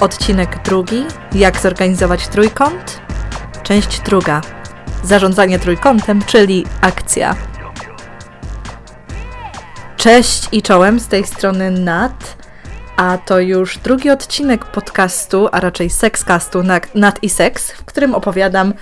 Odcinek drugi. Jak zorganizować trójkąt? Część druga. Zarządzanie trójkątem, czyli akcja. Cześć i czołem, z tej strony Nat, a to już drugi odcinek podcastu, a raczej sekscastu Nat i Seks, w którym opowiadam,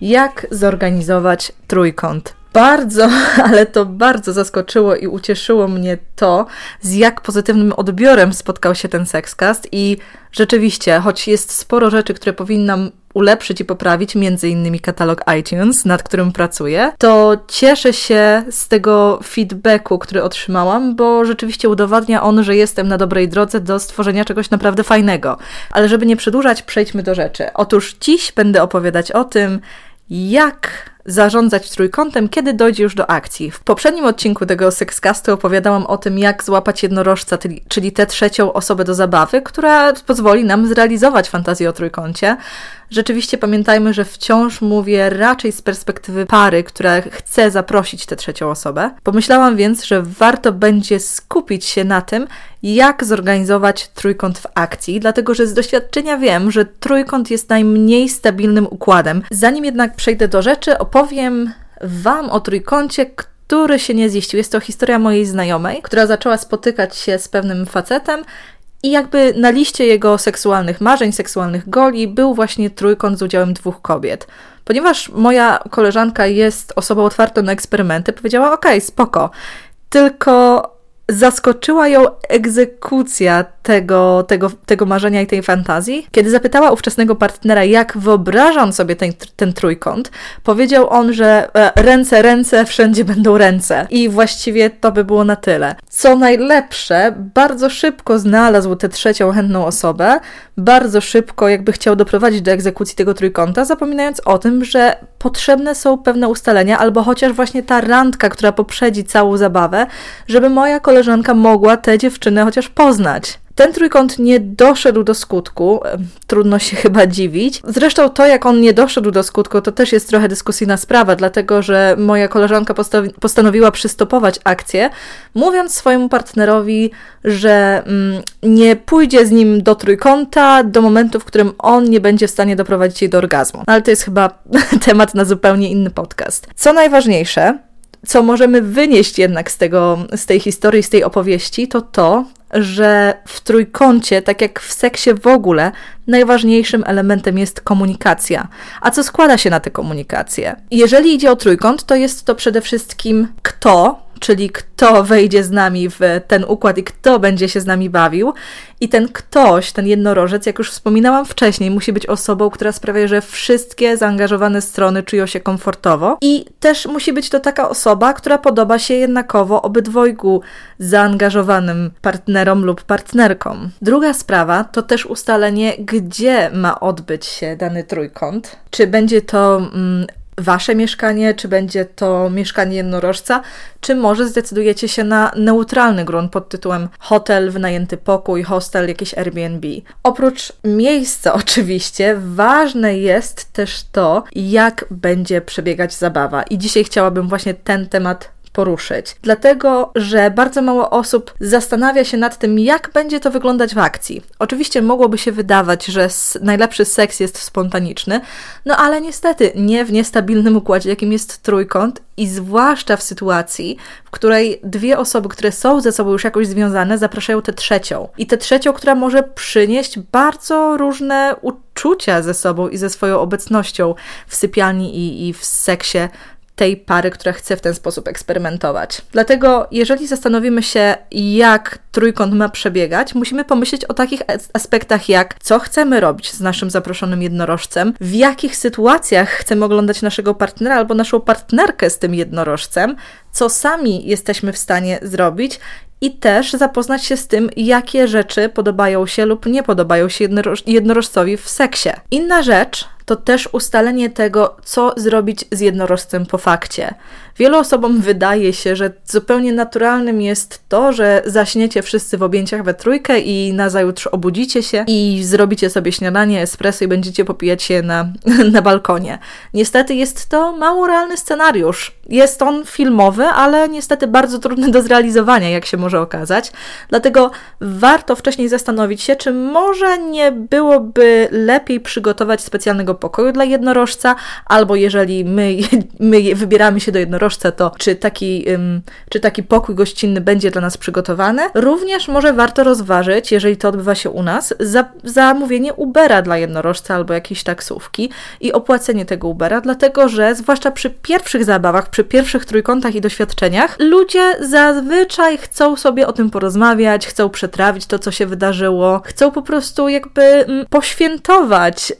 jak zorganizować trójkąt. Bardzo, ale to bardzo zaskoczyło i ucieszyło mnie to, z jak pozytywnym odbiorem spotkał się ten sekscast i rzeczywiście, choć jest sporo rzeczy, które powinnam ulepszyć i poprawić, między innymi katalog iTunes, nad którym pracuję, to cieszę się z tego feedbacku, który otrzymałam, bo rzeczywiście udowadnia on, że jestem na dobrej drodze do stworzenia czegoś naprawdę fajnego. Ale żeby nie przedłużać, przejdźmy do rzeczy. Otóż dziś będę opowiadać o tym, jak zarządzać trójkątem, kiedy dojdzie już do akcji. W poprzednim odcinku tego Sexcastu opowiadałam o tym, jak złapać jednorożca, czyli tę trzecią osobę do zabawy, która pozwoli nam zrealizować fantazję o trójkącie. Rzeczywiście pamiętajmy, że wciąż mówię raczej z perspektywy pary, która chce zaprosić tę trzecią osobę. Pomyślałam więc, że warto będzie skupić się na tym, jak zorganizować trójkąt w akcji, dlatego że z doświadczenia wiem, że trójkąt jest najmniej stabilnym układem. Zanim jednak przejdę do rzeczy, opowiem Wam o trójkącie, który się nie ziścił. Jest to historia mojej znajomej, która zaczęła spotykać się z pewnym facetem i jakby na liście jego seksualnych marzeń, seksualnych goli był właśnie trójkąt z udziałem dwóch kobiet. Ponieważ moja koleżanka jest osobą otwartą na eksperymenty, powiedziała: OK, spoko. Tylko zaskoczyła ją egzekucja tego, tego, tego marzenia i tej fantazji. Kiedy zapytała ówczesnego partnera, jak wyobrażam sobie ten, ten trójkąt, powiedział on, że e, ręce, ręce, wszędzie będą ręce. I właściwie to by było na tyle. Co najlepsze, bardzo szybko znalazł tę trzecią chętną osobę, bardzo szybko jakby chciał doprowadzić do egzekucji tego trójkąta, zapominając o tym, że potrzebne są pewne ustalenia, albo chociaż właśnie ta randka, która poprzedzi całą zabawę, żeby moja koleżanka mogła tę dziewczynę chociaż poznać. Ten trójkąt nie doszedł do skutku, trudno się chyba dziwić. Zresztą to, jak on nie doszedł do skutku, to też jest trochę dyskusyjna sprawa, dlatego że moja koleżanka postanowiła przystopować akcję, mówiąc swojemu partnerowi, że mm, nie pójdzie z nim do trójkąta do momentu, w którym on nie będzie w stanie doprowadzić jej do orgazmu. No, ale to jest chyba temat na zupełnie inny podcast. Co najważniejsze, co możemy wynieść jednak z, tego, z tej historii, z tej opowieści, to to, że w trójkącie, tak jak w seksie w ogóle, najważniejszym elementem jest komunikacja. A co składa się na tę komunikację? Jeżeli idzie o trójkąt, to jest to przede wszystkim kto, czyli kto wejdzie z nami w ten układ i kto będzie się z nami bawił. I ten ktoś, ten jednorożec, jak już wspominałam wcześniej, musi być osobą, która sprawia, że wszystkie zaangażowane strony czują się komfortowo. I też musi być to taka osoba, która podoba się jednakowo obydwojgu zaangażowanym partnerom lub partnerkom. Druga sprawa to też ustalenie, gdzie ma odbyć się dany trójkąt. Czy będzie to mm, wasze mieszkanie, czy będzie to mieszkanie jednorożca, czy może zdecydujecie się na neutralny grunt pod tytułem hotel, wynajęty pokój, hostel, jakieś Airbnb. Oprócz miejsca oczywiście, ważne jest też to, jak będzie przebiegać zabawa. I dzisiaj chciałabym właśnie ten temat poruszyć. Dlatego, że bardzo mało osób zastanawia się nad tym, jak będzie to wyglądać w akcji. Oczywiście mogłoby się wydawać, że najlepszy seks jest spontaniczny, no ale niestety nie w niestabilnym układzie, jakim jest trójkąt i zwłaszcza w sytuacji, w której dwie osoby, które są ze sobą już jakoś związane, zapraszają tę trzecią. I tę trzecią, która może przynieść bardzo różne uczucia ze sobą i ze swoją obecnością w sypialni i, i w seksie tej pary, która chce w ten sposób eksperymentować. Dlatego, jeżeli zastanowimy się, jak trójkąt ma przebiegać, musimy pomyśleć o takich aspektach, jak co chcemy robić z naszym zaproszonym jednorożcem, w jakich sytuacjach chcemy oglądać naszego partnera albo naszą partnerkę z tym jednorożcem, co sami jesteśmy w stanie zrobić i też zapoznać się z tym, jakie rzeczy podobają się lub nie podobają się jednoroż jednorożcowi w seksie. Inna rzecz to też ustalenie tego, co zrobić z jednorożcem po fakcie. Wielu osobom wydaje się, że zupełnie naturalnym jest to, że zaśniecie wszyscy w objęciach we trójkę i nazajutrz obudzicie się i zrobicie sobie śniadanie, espresso i będziecie popijać się na, na balkonie. Niestety jest to mało realny scenariusz. Jest on filmowy, ale niestety bardzo trudny do zrealizowania, jak się może okazać. Dlatego warto wcześniej zastanowić się, czy może nie byłoby lepiej przygotować specjalnego pokoju dla jednorożca, albo jeżeli my, my wybieramy się do jednorożca, to czy taki, czy taki pokój gościnny będzie dla nas przygotowany. Również może warto rozważyć, jeżeli to odbywa się u nas, za, zamówienie Ubera dla jednorożca albo jakiejś taksówki i opłacenie tego Ubera, dlatego że zwłaszcza przy pierwszych zabawach, przy pierwszych trójkątach i doświadczeniach, ludzie zazwyczaj chcą sobie o tym porozmawiać, chcą przetrawić to, co się wydarzyło, chcą po prostu jakby mm, poświętować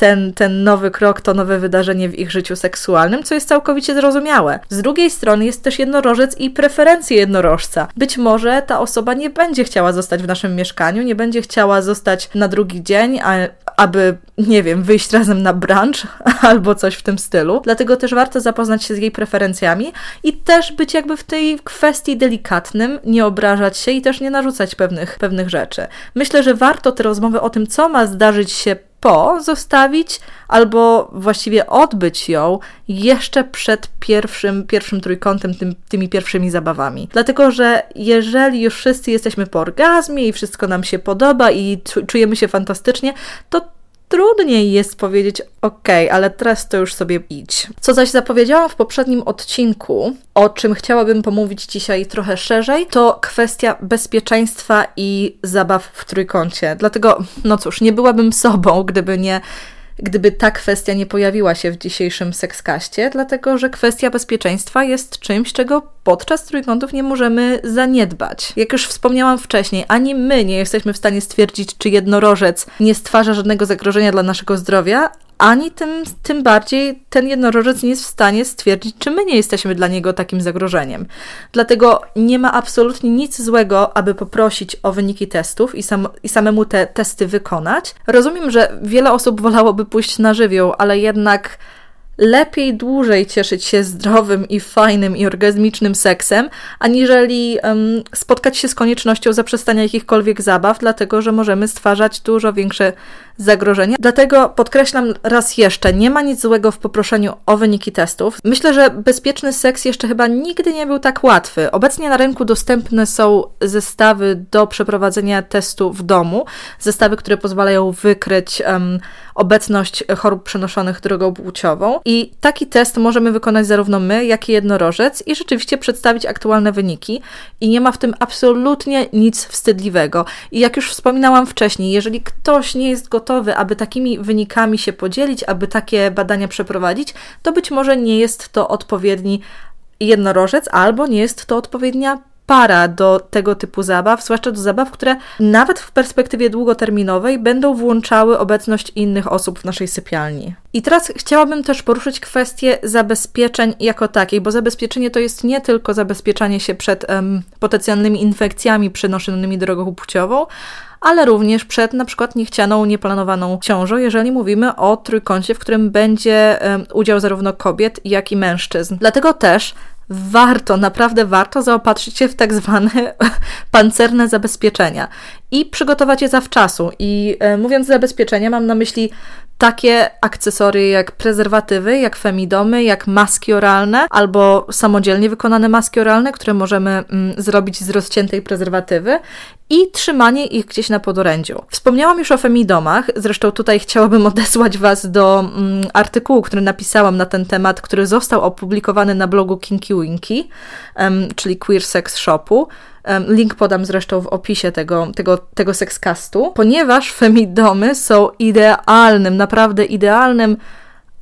ten, ten nowy krok, to nowe wydarzenie w ich życiu seksualnym, co jest całkowicie zrozumiałe. Z drugiej strony jest też jednorożec i preferencje jednorożca. Być może ta osoba nie będzie chciała zostać w naszym mieszkaniu, nie będzie chciała zostać na drugi dzień, a, aby, nie wiem, wyjść razem na brunch albo coś w tym stylu. Dlatego też warto zapoznać się z jej preferencjami i też być jakby w tej kwestii delikatnym, nie obrażać się i też nie narzucać pewnych, pewnych rzeczy. Myślę, że warto te rozmowy o tym, co ma zdarzyć się po zostawić albo właściwie odbyć ją jeszcze przed pierwszym, pierwszym trójkątem, tym, tymi pierwszymi zabawami. Dlatego, że jeżeli już wszyscy jesteśmy po orgazmie i wszystko nam się podoba i czujemy się fantastycznie, to trudniej jest powiedzieć ok, ale teraz to już sobie idź. Co zaś zapowiedziałam w poprzednim odcinku, o czym chciałabym pomówić dzisiaj trochę szerzej, to kwestia bezpieczeństwa i zabaw w trójkącie. Dlatego, no cóż, nie byłabym sobą, gdyby nie gdyby ta kwestia nie pojawiła się w dzisiejszym sekskaście, dlatego że kwestia bezpieczeństwa jest czymś, czego podczas trójkątów nie możemy zaniedbać. Jak już wspomniałam wcześniej, ani my nie jesteśmy w stanie stwierdzić, czy jednorożec nie stwarza żadnego zagrożenia dla naszego zdrowia, ani tym, tym bardziej ten jednorożec nie jest w stanie stwierdzić, czy my nie jesteśmy dla niego takim zagrożeniem. Dlatego nie ma absolutnie nic złego, aby poprosić o wyniki testów i, sam, i samemu te testy wykonać. Rozumiem, że wiele osób wolałoby pójść na żywioł, ale jednak lepiej dłużej cieszyć się zdrowym i fajnym i orgazmicznym seksem, aniżeli um, spotkać się z koniecznością zaprzestania jakichkolwiek zabaw, dlatego że możemy stwarzać dużo większe zagrożenia. Dlatego podkreślam raz jeszcze, nie ma nic złego w poproszeniu o wyniki testów. Myślę, że bezpieczny seks jeszcze chyba nigdy nie był tak łatwy. Obecnie na rynku dostępne są zestawy do przeprowadzenia testu w domu, zestawy, które pozwalają wykryć um, obecność chorób przenoszonych drogą płciową. I taki test możemy wykonać zarówno my, jak i jednorożec i rzeczywiście przedstawić aktualne wyniki. I nie ma w tym absolutnie nic wstydliwego. I jak już wspominałam wcześniej, jeżeli ktoś nie jest gotowy, aby takimi wynikami się podzielić, aby takie badania przeprowadzić, to być może nie jest to odpowiedni jednorożec albo nie jest to odpowiednia para do tego typu zabaw, zwłaszcza do zabaw, które nawet w perspektywie długoterminowej będą włączały obecność innych osób w naszej sypialni. I teraz chciałabym też poruszyć kwestię zabezpieczeń jako takiej, bo zabezpieczenie to jest nie tylko zabezpieczanie się przed um, potencjalnymi infekcjami przenoszonymi drogą płciową, ale również przed na przykład niechcianą, nieplanowaną ciążą, jeżeli mówimy o trójkącie, w którym będzie udział zarówno kobiet, jak i mężczyzn. Dlatego też warto, naprawdę warto zaopatrzyć się w tak zwane pancerne zabezpieczenia i przygotować je zawczasu. I e, mówiąc zabezpieczenia, mam na myśli takie akcesorie jak prezerwatywy, jak femidomy, jak maski oralne albo samodzielnie wykonane maski oralne, które możemy mm, zrobić z rozciętej prezerwatywy i trzymanie ich gdzieś na podorędziu. Wspomniałam już o femidomach, zresztą tutaj chciałabym odesłać Was do mm, artykułu, który napisałam na ten temat, który został opublikowany na blogu Kinky Winky, um, czyli Queer Sex Shopu. Link podam zresztą w opisie tego, tego, tego sekscastu, ponieważ femidomy są idealnym, naprawdę idealnym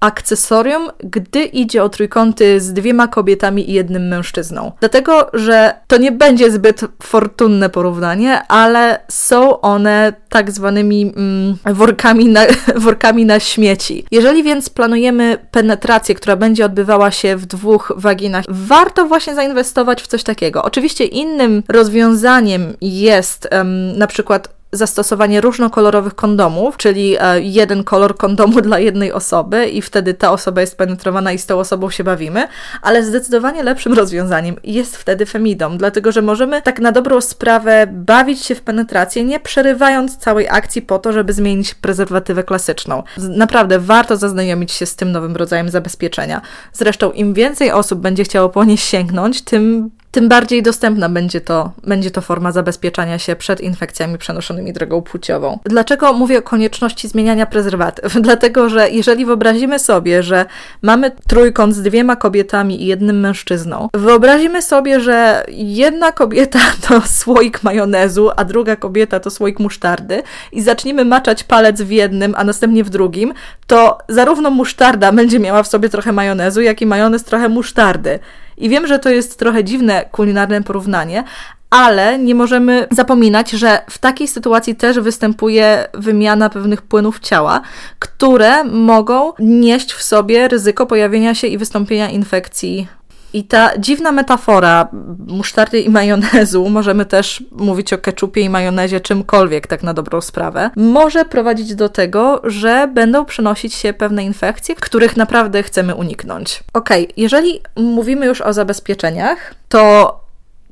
akcesorium, gdy idzie o trójkąty z dwiema kobietami i jednym mężczyzną. Dlatego, że to nie będzie zbyt fortunne porównanie, ale są one tak zwanymi mm, workami, na, workami na śmieci. Jeżeli więc planujemy penetrację, która będzie odbywała się w dwóch waginach, warto właśnie zainwestować w coś takiego. Oczywiście innym rozwiązaniem jest um, na przykład zastosowanie różnokolorowych kondomów, czyli e, jeden kolor kondomu dla jednej osoby i wtedy ta osoba jest penetrowana i z tą osobą się bawimy, ale zdecydowanie lepszym rozwiązaniem jest wtedy femidom, dlatego że możemy tak na dobrą sprawę bawić się w penetrację, nie przerywając całej akcji po to, żeby zmienić prezerwatywę klasyczną. Naprawdę warto zaznajomić się z tym nowym rodzajem zabezpieczenia. Zresztą im więcej osób będzie chciało po nie sięgnąć, tym tym bardziej dostępna będzie to, będzie to forma zabezpieczania się przed infekcjami przenoszonymi drogą płciową. Dlaczego mówię o konieczności zmieniania prezerwatyw? Dlatego, że jeżeli wyobrazimy sobie, że mamy trójkąt z dwiema kobietami i jednym mężczyzną, wyobrazimy sobie, że jedna kobieta to słoik majonezu, a druga kobieta to słoik musztardy i zaczniemy maczać palec w jednym, a następnie w drugim, to zarówno musztarda będzie miała w sobie trochę majonezu, jak i majonez trochę musztardy. I wiem, że to jest trochę dziwne kulinarne porównanie, ale nie możemy zapominać, że w takiej sytuacji też występuje wymiana pewnych płynów ciała, które mogą nieść w sobie ryzyko pojawienia się i wystąpienia infekcji i ta dziwna metafora musztardy i majonezu, możemy też mówić o keczupie i majonezie, czymkolwiek, tak na dobrą sprawę, może prowadzić do tego, że będą przenosić się pewne infekcje, których naprawdę chcemy uniknąć. Ok, jeżeli mówimy już o zabezpieczeniach, to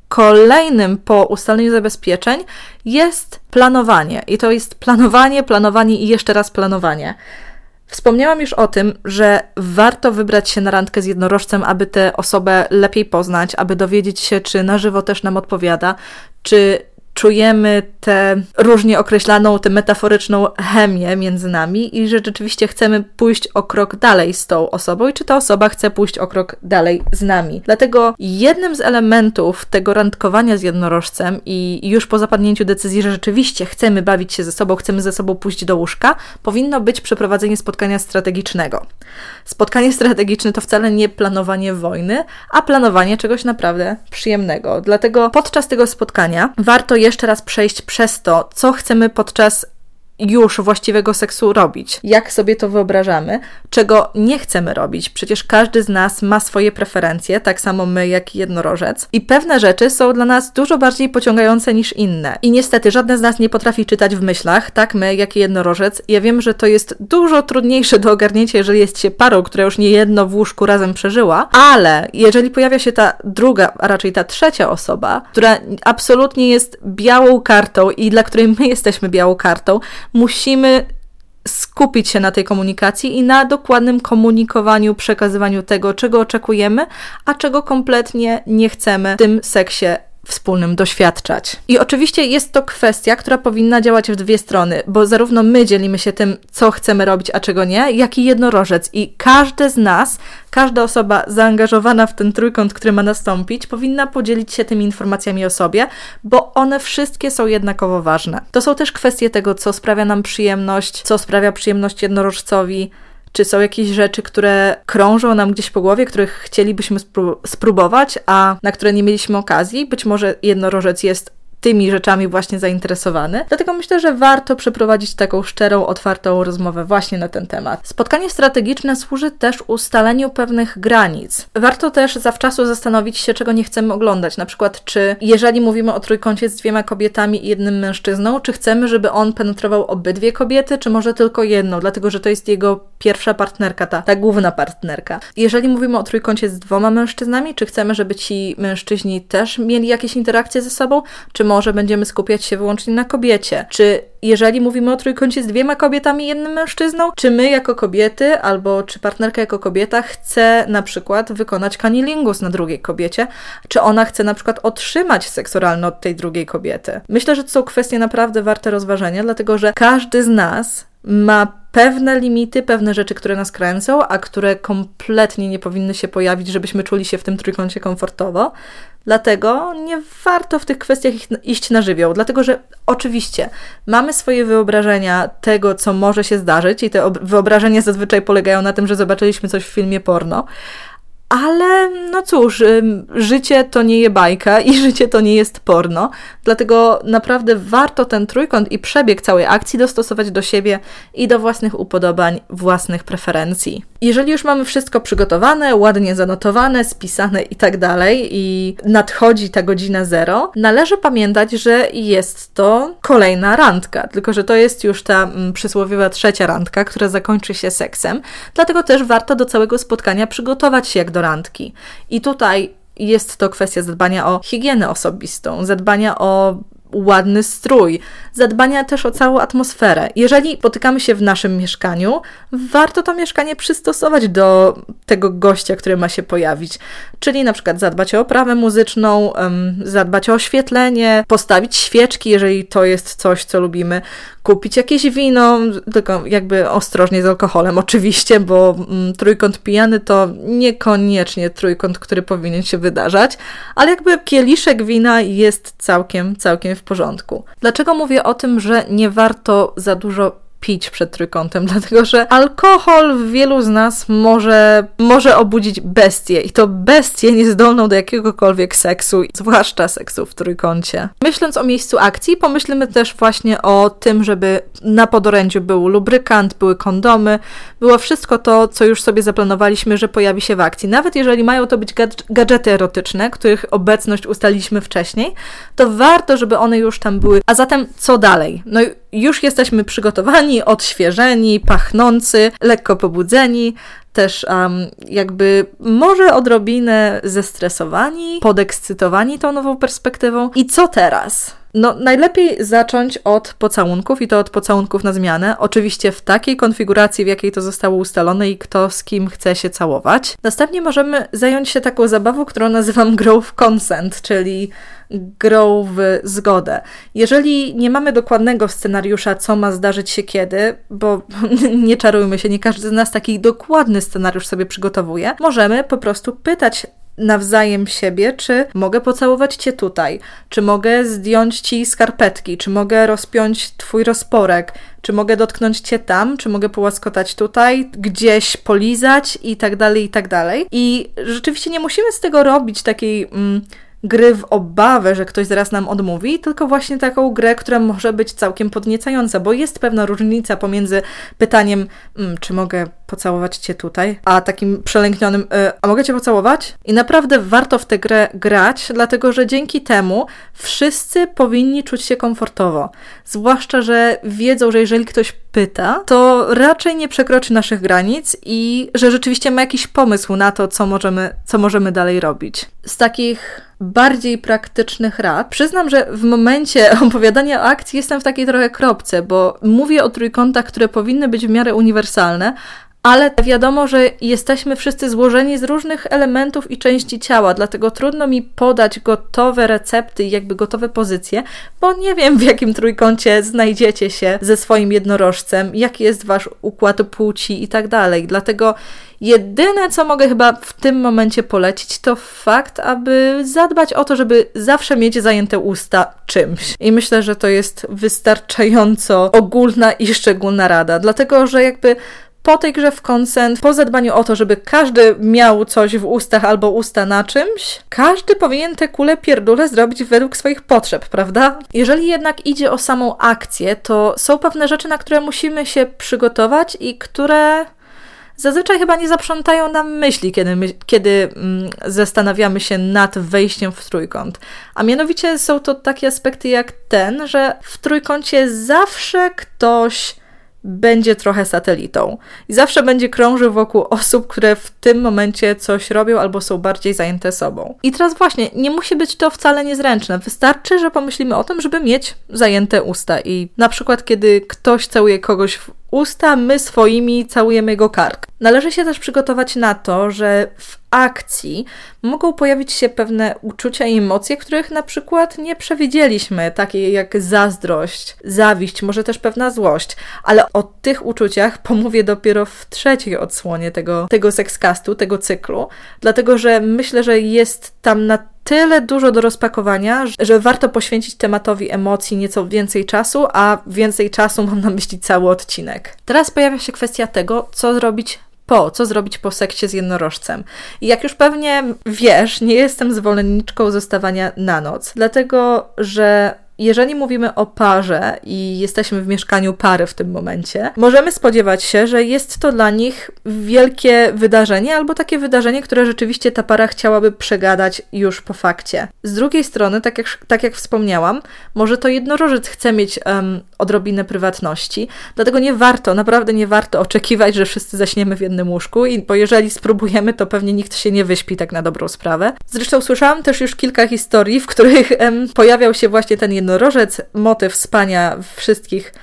kolejnym po ustaleniu zabezpieczeń jest planowanie. I to jest planowanie, planowanie i jeszcze raz planowanie. Wspomniałam już o tym, że warto wybrać się na randkę z jednorożcem, aby tę osobę lepiej poznać, aby dowiedzieć się, czy na żywo też nam odpowiada, czy czujemy tę różnie określaną, tę metaforyczną chemię między nami i że rzeczywiście chcemy pójść o krok dalej z tą osobą i czy ta osoba chce pójść o krok dalej z nami. Dlatego jednym z elementów tego randkowania z jednorożcem i już po zapadnięciu decyzji, że rzeczywiście chcemy bawić się ze sobą, chcemy ze sobą pójść do łóżka, powinno być przeprowadzenie spotkania strategicznego. Spotkanie strategiczne to wcale nie planowanie wojny, a planowanie czegoś naprawdę przyjemnego. Dlatego podczas tego spotkania warto jeszcze raz przejść przez to, co chcemy podczas już właściwego seksu robić, jak sobie to wyobrażamy, czego nie chcemy robić. Przecież każdy z nas ma swoje preferencje, tak samo my jak jednorożec, i pewne rzeczy są dla nas dużo bardziej pociągające niż inne. I niestety żadne z nas nie potrafi czytać w myślach, tak my jak jednorożec. Ja wiem, że to jest dużo trudniejsze do ogarnięcia, jeżeli jest się parą, która już nie jedno w łóżku razem przeżyła, ale jeżeli pojawia się ta druga, a raczej ta trzecia osoba, która absolutnie jest białą kartą i dla której my jesteśmy białą kartą, musimy skupić się na tej komunikacji i na dokładnym komunikowaniu, przekazywaniu tego, czego oczekujemy, a czego kompletnie nie chcemy w tym seksie wspólnym doświadczać. I oczywiście jest to kwestia, która powinna działać w dwie strony, bo zarówno my dzielimy się tym, co chcemy robić, a czego nie, jak i jednorożec. I każdy z nas, każda osoba zaangażowana w ten trójkąt, który ma nastąpić, powinna podzielić się tymi informacjami o sobie, bo one wszystkie są jednakowo ważne. To są też kwestie tego, co sprawia nam przyjemność, co sprawia przyjemność jednorożcowi, czy są jakieś rzeczy, które krążą nam gdzieś po głowie, których chcielibyśmy spróbować, a na które nie mieliśmy okazji? Być może jednorożec jest tymi rzeczami właśnie zainteresowany. Dlatego myślę, że warto przeprowadzić taką szczerą, otwartą rozmowę właśnie na ten temat. Spotkanie strategiczne służy też ustaleniu pewnych granic. Warto też zawczasu zastanowić się, czego nie chcemy oglądać. Na przykład, czy jeżeli mówimy o trójkącie z dwiema kobietami i jednym mężczyzną, czy chcemy, żeby on penetrował obydwie kobiety, czy może tylko jedną, dlatego że to jest jego pierwsza partnerka, ta, ta główna partnerka. Jeżeli mówimy o trójkącie z dwoma mężczyznami, czy chcemy, żeby ci mężczyźni też mieli jakieś interakcje ze sobą, czy może będziemy skupiać się wyłącznie na kobiecie? Czy jeżeli mówimy o trójkącie z dwiema kobietami i jednym mężczyzną, czy my jako kobiety, albo czy partnerka jako kobieta chce na przykład wykonać kanilingus na drugiej kobiecie, czy ona chce na przykład otrzymać seks oralny od tej drugiej kobiety? Myślę, że to są kwestie naprawdę warte rozważenia, dlatego że każdy z nas ma pewne limity, pewne rzeczy, które nas kręcą, a które kompletnie nie powinny się pojawić, żebyśmy czuli się w tym trójkącie komfortowo. Dlatego nie warto w tych kwestiach iść na żywioł, dlatego że oczywiście mamy swoje wyobrażenia tego, co może się zdarzyć, i te wyobrażenia zazwyczaj polegają na tym, że zobaczyliśmy coś w filmie porno, ale no cóż, życie to nie je bajka i życie to nie jest porno, dlatego naprawdę warto ten trójkąt i przebieg całej akcji dostosować do siebie i do własnych upodobań, własnych preferencji. Jeżeli już mamy wszystko przygotowane, ładnie zanotowane, spisane i tak dalej, i nadchodzi ta godzina zero, należy pamiętać, że jest to kolejna randka, tylko że to jest już ta mm, przysłowiowa trzecia randka, która zakończy się seksem, dlatego też warto do całego spotkania przygotować się jak do randki. I tutaj jest to kwestia zadbania o higienę osobistą, zadbania o ładny strój, zadbania też o całą atmosferę. Jeżeli potykamy się w naszym mieszkaniu, warto to mieszkanie przystosować do tego gościa, który ma się pojawić. Czyli na przykład zadbać o oprawę muzyczną, zadbać o oświetlenie, postawić świeczki, jeżeli to jest coś, co lubimy, kupić jakieś wino, tylko jakby ostrożnie z alkoholem oczywiście, bo mm, trójkąt pijany to niekoniecznie trójkąt, który powinien się wydarzać, ale jakby kieliszek wina jest całkiem, całkiem w porządku. Dlaczego mówię o tym, że nie warto za dużo pić przed trójkątem, dlatego że alkohol w wielu z nas może, może obudzić bestię i to bestię niezdolną do jakiegokolwiek seksu, zwłaszcza seksu w trójkącie. Myśląc o miejscu akcji, pomyślimy też właśnie o tym, żeby na podorędziu był lubrykant, były kondomy, było wszystko to, co już sobie zaplanowaliśmy, że pojawi się w akcji. Nawet jeżeli mają to być gadżety erotyczne, których obecność ustaliliśmy wcześniej, to warto, żeby one już tam były. A zatem co dalej? No już jesteśmy przygotowani, odświeżeni, pachnący, lekko pobudzeni, też um, jakby może odrobinę zestresowani, podekscytowani tą nową perspektywą. I co teraz? No, najlepiej zacząć od pocałunków i to od pocałunków na zmianę. Oczywiście w takiej konfiguracji, w jakiej to zostało ustalone i kto z kim chce się całować. Następnie możemy zająć się taką zabawą, którą nazywam grow consent, czyli grą w zgodę. Jeżeli nie mamy dokładnego scenariusza, co ma zdarzyć się kiedy, bo nie czarujmy się, nie każdy z nas taki dokładny scenariusz sobie przygotowuje, możemy po prostu pytać nawzajem siebie, czy mogę pocałować cię tutaj, czy mogę zdjąć ci skarpetki, czy mogę rozpiąć twój rozporek, czy mogę dotknąć cię tam, czy mogę połaskotać tutaj, gdzieś polizać i tak dalej, i tak dalej. I rzeczywiście nie musimy z tego robić takiej. Mm, gry w obawę, że ktoś zaraz nam odmówi, tylko właśnie taką grę, która może być całkiem podniecająca, bo jest pewna różnica pomiędzy pytaniem, mm, czy mogę pocałować cię tutaj, a takim przelęknionym, y, a mogę cię pocałować? I naprawdę warto w tę grę grać, dlatego że dzięki temu wszyscy powinni czuć się komfortowo. Zwłaszcza, że wiedzą, że jeżeli ktoś pyta, to raczej nie przekroczy naszych granic i że rzeczywiście ma jakiś pomysł na to, co możemy, co możemy dalej robić. Z takich bardziej praktycznych rad. Przyznam, że w momencie opowiadania o akcji jestem w takiej trochę kropce, bo mówię o trójkątach, które powinny być w miarę uniwersalne, ale wiadomo, że jesteśmy wszyscy złożeni z różnych elementów i części ciała, dlatego trudno mi podać gotowe recepty i jakby gotowe pozycje, bo nie wiem w jakim trójkącie znajdziecie się ze swoim jednorożcem, jaki jest wasz układ płci i tak dalej. Dlatego jedyne, co mogę chyba w tym momencie polecić, to fakt, aby zadbać o to, żeby zawsze mieć zajęte usta czymś. I myślę, że to jest wystarczająco ogólna i szczególna rada, dlatego że jakby po tej grze w konsent, po zadbaniu o to, żeby każdy miał coś w ustach albo usta na czymś, każdy powinien te kule pierdule zrobić według swoich potrzeb, prawda? Jeżeli jednak idzie o samą akcję, to są pewne rzeczy, na które musimy się przygotować i które zazwyczaj chyba nie zaprzątają nam myśli, kiedy, my, kiedy mm, zastanawiamy się nad wejściem w trójkąt. A mianowicie są to takie aspekty jak ten, że w trójkącie zawsze ktoś będzie trochę satelitą i zawsze będzie krążył wokół osób, które w tym momencie coś robią albo są bardziej zajęte sobą. I teraz właśnie, nie musi być to wcale niezręczne. Wystarczy, że pomyślimy o tym, żeby mieć zajęte usta i na przykład kiedy ktoś całuje kogoś w usta, my swoimi całujemy jego kark. Należy się też przygotować na to, że w akcji mogą pojawić się pewne uczucia i emocje, których na przykład nie przewidzieliśmy, takie jak zazdrość, zawiść, może też pewna złość, ale o tych uczuciach pomówię dopiero w trzeciej odsłonie tego, tego sekscastu, tego cyklu, dlatego że myślę, że jest tam na tyle dużo do rozpakowania, że warto poświęcić tematowi emocji nieco więcej czasu, a więcej czasu mam na myśli cały odcinek. Teraz pojawia się kwestia tego, co zrobić po, co zrobić po sekcie z jednorożcem. I jak już pewnie wiesz, nie jestem zwolenniczką zostawania na noc, dlatego że jeżeli mówimy o parze i jesteśmy w mieszkaniu pary w tym momencie, możemy spodziewać się, że jest to dla nich wielkie wydarzenie albo takie wydarzenie, które rzeczywiście ta para chciałaby przegadać już po fakcie. Z drugiej strony, tak jak, tak jak wspomniałam, może to jednorożec chce mieć um, odrobinę prywatności, dlatego nie warto, naprawdę nie warto oczekiwać, że wszyscy zaśniemy w jednym łóżku, i, bo jeżeli spróbujemy, to pewnie nikt się nie wyśpi tak na dobrą sprawę. Zresztą słyszałam też już kilka historii, w których um, pojawiał się właśnie ten jednorożec, jednorożec, motyw spania wszystkich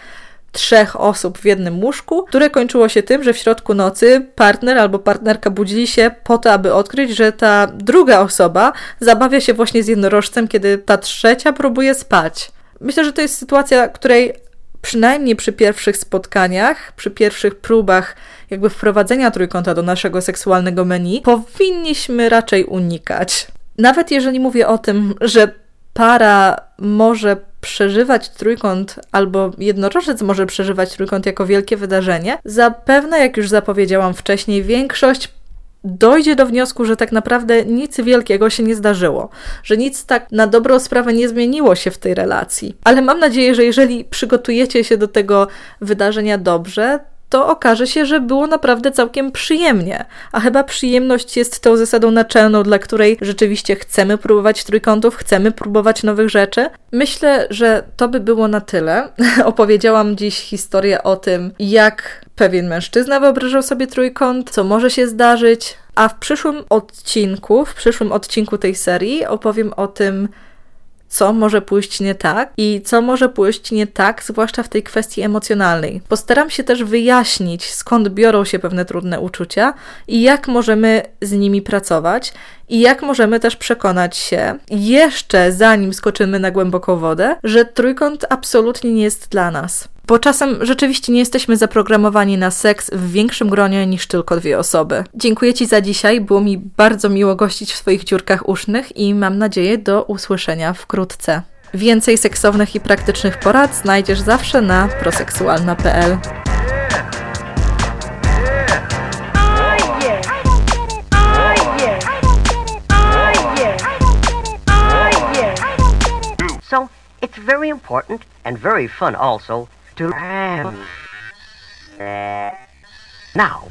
trzech osób w jednym łóżku, które kończyło się tym, że w środku nocy partner albo partnerka budzili się po to, aby odkryć, że ta druga osoba zabawia się właśnie z jednorożcem, kiedy ta trzecia próbuje spać. Myślę, że to jest sytuacja, której przynajmniej przy pierwszych spotkaniach, przy pierwszych próbach jakby wprowadzenia trójkąta do naszego seksualnego menu, powinniśmy raczej unikać. Nawet jeżeli mówię o tym, że para może przeżywać trójkąt, albo jednorożec może przeżywać trójkąt jako wielkie wydarzenie, zapewne, jak już zapowiedziałam wcześniej, większość dojdzie do wniosku, że tak naprawdę nic wielkiego się nie zdarzyło, że nic tak na dobrą sprawę nie zmieniło się w tej relacji. Ale mam nadzieję, że jeżeli przygotujecie się do tego wydarzenia dobrze, to okaże się, że było naprawdę całkiem przyjemnie. A chyba przyjemność jest tą zasadą naczelną, dla której rzeczywiście chcemy próbować trójkątów, chcemy próbować nowych rzeczy. Myślę, że to by było na tyle. Opowiedziałam dziś historię o tym, jak pewien mężczyzna wyobrażał sobie trójkąt, co może się zdarzyć, a w przyszłym odcinku, w przyszłym odcinku tej serii opowiem o tym, co może pójść nie tak i co może pójść nie tak, zwłaszcza w tej kwestii emocjonalnej. Postaram się też wyjaśnić, skąd biorą się pewne trudne uczucia i jak możemy z nimi pracować i jak możemy też przekonać się, jeszcze zanim skoczymy na głęboką wodę, że trójkąt absolutnie nie jest dla nas. Bo czasem rzeczywiście nie jesteśmy zaprogramowani na seks w większym gronie niż tylko dwie osoby. Dziękuję Ci za dzisiaj, było mi bardzo miło gościć w swoich dziurkach usznych i mam nadzieję do usłyszenia wkrótce. Więcej seksownych i praktycznych porad znajdziesz zawsze na proseksualna.pl. So, it's very important and very fun also to have. Uh, now,